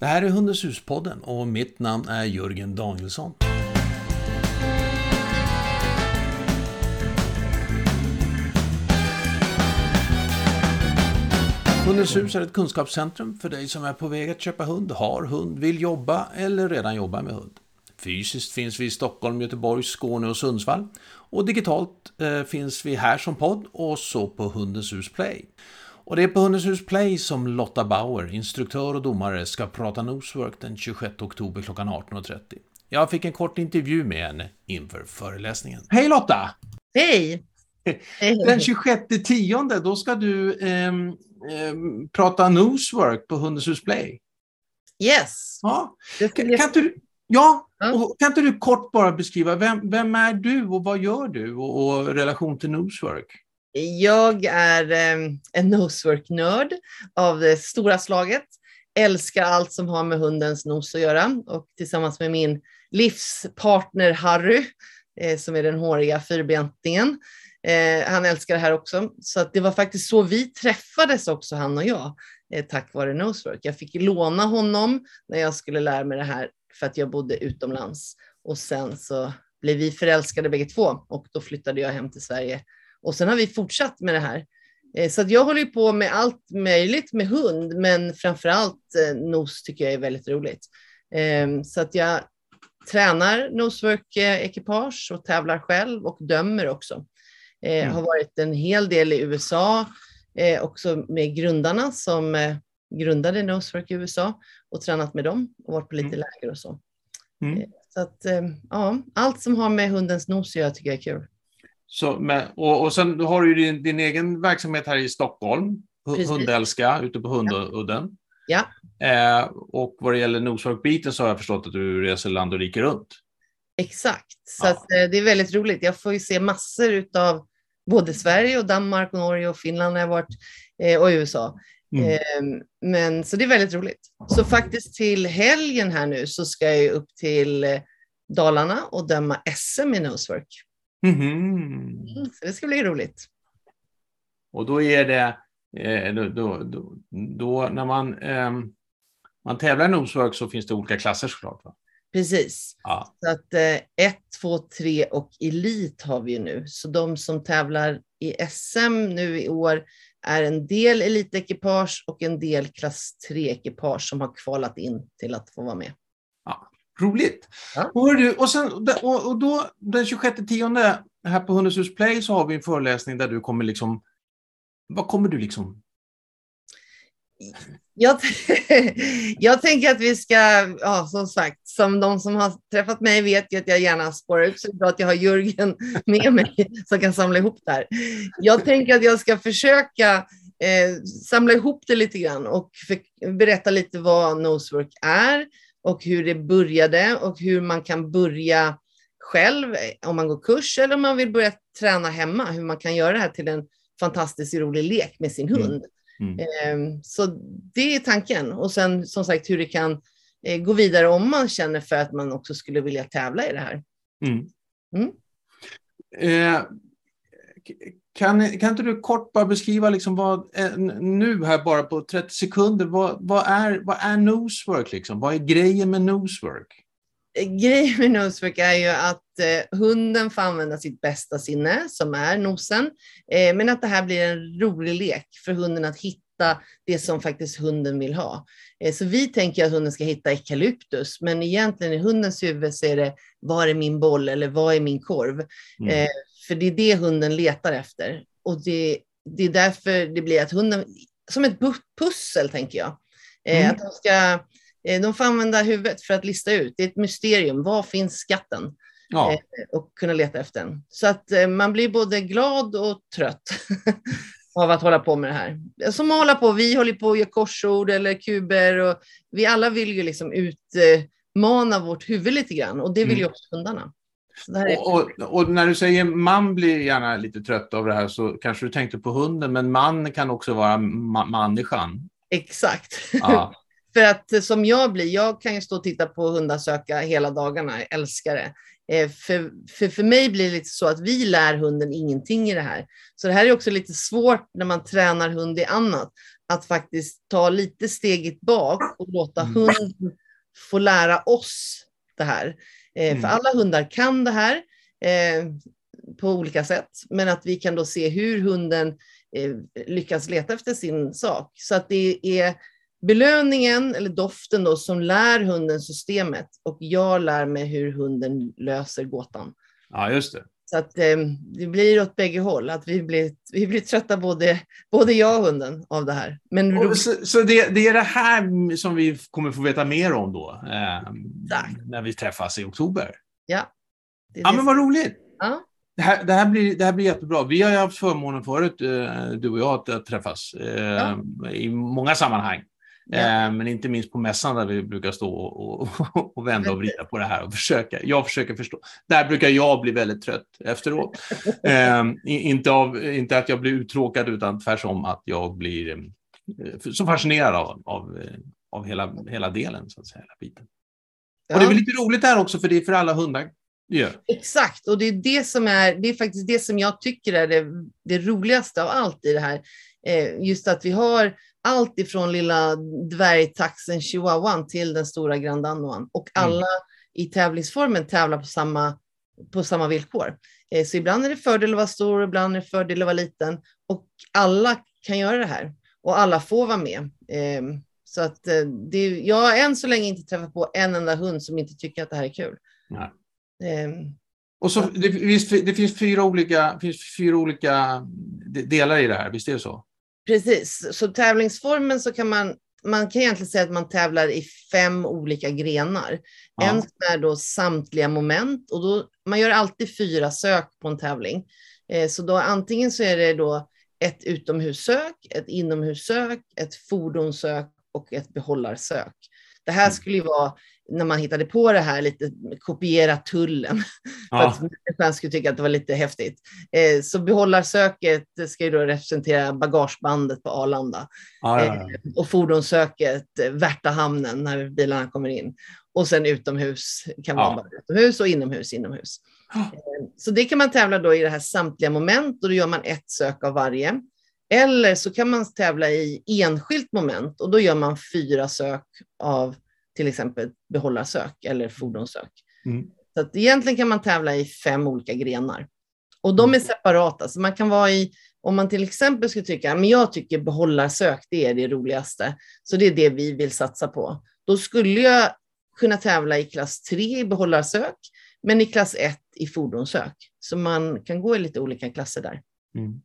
Det här är Hundens hus-podden och mitt namn är Jörgen Danielsson. Hundens hus är ett kunskapscentrum för dig som är på väg att köpa hund, har hund, vill jobba eller redan jobbar med hund. Fysiskt finns vi i Stockholm, Göteborg, Skåne och Sundsvall. Och digitalt eh, finns vi här som podd och så på Hundens hus Play. Och det är på Hundens hus Play som Lotta Bauer, instruktör och domare, ska prata Nosework den 26 oktober klockan 18.30. Jag fick en kort intervju med henne inför föreläsningen. Hej Lotta! Hej! Den 26 tionde, då ska du eh, prata Nosework på Hundens hus Play. Yes! Ja. Kan, kan du, ja, och kan inte du kort bara beskriva, vem, vem är du och vad gör du och, och relation till Nosework? Jag är ehm, en nosework-nörd av det stora slaget. Älskar allt som har med hundens nos att göra och tillsammans med min livspartner Harry, eh, som är den håriga fyrbentingen, eh, han älskar det här också. Så det var faktiskt så vi träffades också, han och jag, eh, tack vare nosework. Jag fick låna honom när jag skulle lära mig det här för att jag bodde utomlands. Och sen så blev vi förälskade bägge två och då flyttade jag hem till Sverige och sen har vi fortsatt med det här. Eh, så jag håller på med allt möjligt med hund, men framför allt eh, nos tycker jag är väldigt roligt. Ehm, så att jag tränar nosework-ekipage och tävlar själv och dömer också. Jag mm. har varit en hel del i USA, eh, också med grundarna som grundade Nosework i USA och tränat med dem och varit på lite mm. läger och så. Mm. Så att, ja, allt som har med hundens nos att göra tycker jag är kul. Så, med, och, och sen har du din, din egen verksamhet här i Stockholm, Precis. Hundälska, ute på Hundudden. Ja. Eh, och vad det gäller Nosework-biten så har jag förstått att du reser land och rike runt. Exakt, så ja. att, eh, det är väldigt roligt. Jag får ju se massor av både Sverige och Danmark och Norge och Finland har jag varit eh, och USA. Mm. Eh, men så det är väldigt roligt. Så faktiskt till helgen här nu så ska jag upp till eh, Dalarna och döma SM i Nosework. Mm. Så det ska bli roligt. Och då är det, eh, då, då, då, då, när man, eh, man tävlar i Nosework så finns det olika klasser såklart? Va? Precis. Ja. Så att 1, 2, 3 och Elit har vi ju nu. Så de som tävlar i SM nu i år är en del elitekipage och en del klass 3-ekipage som har kvalat in till att få vara med. Roligt. Ja. Och, du, och, sen, och, och då den 26 tionde här på Hundens hus Play så har vi en föreläsning där du kommer liksom... Vad kommer du liksom... Jag, jag tänker att vi ska, ja som sagt, som de som har träffat mig vet ju att jag gärna spårar ut, så det är bra att jag har Jörgen med mig som kan samla ihop det här. Jag tänker att jag ska försöka eh, samla ihop det lite grann och för, berätta lite vad Nosework är, och hur det började och hur man kan börja själv om man går kurs eller om man vill börja träna hemma, hur man kan göra det här till en fantastiskt rolig lek med sin mm. hund. Mm. Mm. Så det är tanken. Och sen som sagt hur det kan eh, gå vidare om man känner för att man också skulle vilja tävla i det här. Mm. mm. Eh, kan, kan inte du kort bara beskriva liksom vad, eh, nu här bara på 30 sekunder, vad, vad, är, vad är nosework? Liksom? Vad är grejen med nosework? Eh, grejen med nosework är ju att eh, hunden får använda sitt bästa sinne, som är nosen, eh, men att det här blir en rolig lek för hunden att hitta det som faktiskt hunden vill ha. Eh, så vi tänker att hunden ska hitta eukalyptus, men egentligen i hundens huvud så är det, var är min boll eller vad är min korv? Mm. Eh, för det är det hunden letar efter. Och det, det är därför det blir att hunden, som ett pussel tänker jag, eh, mm. att de, ska, de får använda huvudet för att lista ut. Det är ett mysterium. Var finns skatten? Ja. Och kunna leta efter den. Så att man blir både glad och trött av att hålla på med det här. Som att hålla på, vi håller på att göra korsord eller kuber och vi alla vill ju liksom utmana vårt huvud lite grann och det vill mm. ju också hundarna. Och, och, och, när du säger man blir gärna lite trött av det här så kanske du tänkte på hunden, men man kan också vara ma människan. Exakt. Ja. för att som jag blir, jag kan ju stå och titta på hundar söka hela dagarna, jag älskar det. Eh, för, för, för mig blir det lite så att vi lär hunden ingenting i det här. Så det här är också lite svårt när man tränar hund i annat, att faktiskt ta lite steget bak och låta Mm. hunden få lära oss det här. Eh, Mm. För alla hundar kan det här eh, på olika sätt, men att vi kan då se hur hunden lyckas leta efter sin sak. Så att det är belöningen eller doften då som lär hunden systemet och jag lär mig hur hunden löser gåtan. Ja, just det. Så att eh, det blir åt bägge håll, att vi blir, vi blir trötta både, både jag och hunden av det här. Men Och så så det, det är det här som vi kommer få veta mer om då, eh, när vi träffas i oktober. ja, det Ja, det men vad roligt! Ja. Det här, det, här blir, det här blir jättebra. Vi har ju haft förmånen förut, eh, du och jag, att, träffas eh, i många sammanhang. Eh, men inte minst på mässan där vi brukar stå och, och, och vända och vrida på det här och försöka. Jag försöker förstå. Där brukar jag bli väldigt trött efteråt. Eh, i- inte, av, inte att jag blir uttråkad utan tvärsom att jag blir eh, så fascinerad av, av, eh, av hela, hela delen, så att säga. Hela biten. Ja. Och det är lite roligt där också, för det är för alla hundar. Gör. Exakt, och det är det som är, det är faktiskt det som jag tycker är det, det roligaste av allt i det här. Eh, just att vi har allt ifrån lilla dvärgtaxen chihuahuan till den stora grandanoan och Mm. alla i tävlingsformen tävlar på samma, på samma villkor. Eh, så ibland är det fördel att vara stor, ibland är det fördel att vara liten och alla kan göra det här och alla får vara med. Eh, så att eh, det, jag har än så länge inte träffat på en enda hund som inte tycker att det här är kul. Nej. Eh, Och så, det, det finns fyra olika, finns fyra olika de- delar i det här, visst är det så? Precis, så tävlingsformen så kan man, man kan egentligen säga att man tävlar i fem olika grenar. Ja. En är då samtliga moment och då, man gör alltid fyra sök på en tävling. Eh, så då antingen så är det då ett utomhussök, ett inomhussök, ett fordonssök och ett behållarsök. Det här Mm. skulle ju vara, när man hittade på det här, lite kopiera tullen. För Ja, att människan skulle tycka att det var lite häftigt. Eh, så behållarsöket ska ju då representera bagagebandet på Arlanda ja, ja, ja. och fordonssöket eh, Värtahamnen när bilarna kommer in. Och sen utomhus kan vara Ja. bara utomhus och inomhus inomhus. Eh, Så det kan man tävla då i det här samtliga moment och då gör man ett sök av varje. Eller så kan man tävla i enskilt moment och då gör man fyra sök av till exempel behållarsök eller fordonssök. Mm. Så att egentligen kan man tävla i fem olika grenar. Och de är Mm. separata. Så man kan vara i, om man till exempel skulle tycka, men jag tycker behållarsök, det är det roligaste. Så det är det vi vill satsa på. Då skulle jag kunna tävla i klass 3 i behållarsök, men i klass 1 i fordonssök. Så man kan gå i lite olika klasser där, Mm.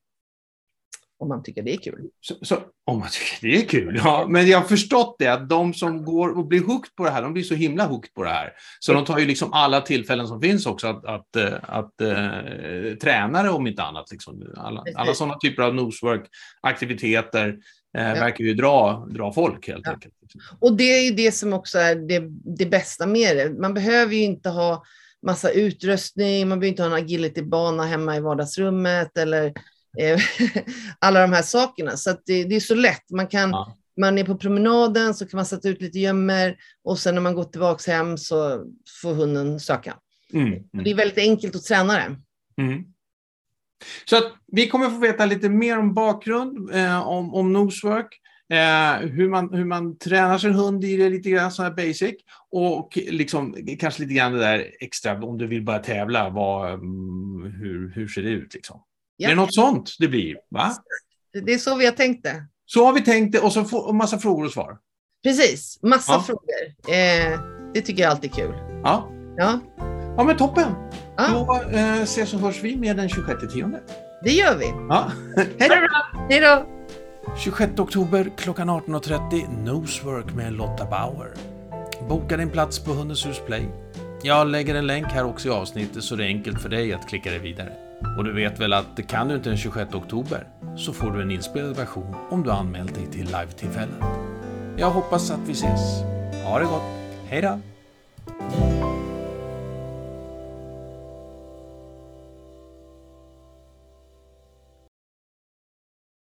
Om man tycker det är kul. Så, så, om man tycker det är kul, ja. Men jag har förstått det, att de som går och blir hooked på det här, de blir så himla hooked på det här. Så de tar ju liksom alla tillfällen som finns också att, att, eh, att, eh, träna det om inte annat. Liksom. Alla, alla sådana typer av nosework-aktiviteter eh, Ja. verkar ju dra, dra folk helt Ja. enkelt. Och det är ju det som också är det, det bästa med det. Man behöver ju inte ha massa utrustning, man behöver inte ha en agilitybana hemma i vardagsrummet eller eh, alla de här sakerna. Så det, det är så lätt. Man, kan, Ja. man är på promenaden så kan man sätta ut lite gömmer och sen när man går tillbaka hem så får hunden söka. Mm, Det mm, är väldigt enkelt att träna det. mm. Så att vi kommer få veta lite mer om bakgrund, eh, om, om nosework, eh, hur, man, hur man tränar sin hund i det lite grann så här basic och liksom, kanske lite grann det där extra, om du vill börja tävla, vad, mm, hur, hur ser det ut? Liksom? Ja. Är det något sånt det blir? Va? Det är så vi har tänkt det. Så har vi tänkt det och så får och massa frågor och svar. Precis, massa Ja. frågor. Eh, det tycker jag alltid är kul. Ja, Ja, ja men toppen! Ja. Då eh, ses och hörs vi med den 26 tionde. det gör vi. Ja. Hej då! Hej då! 26 oktober klockan 18.30 Nosework med Lotta Bauer. Boka din plats på Hundens hus Play. Jag lägger en länk här också i avsnittet så det är enkelt för dig att klicka dig vidare. Och du vet väl att kan du inte den 26 oktober så får du en inspelad version om du anmält dig till live-tillfället. Jag hoppas att vi ses. Ha det gott. Hej då!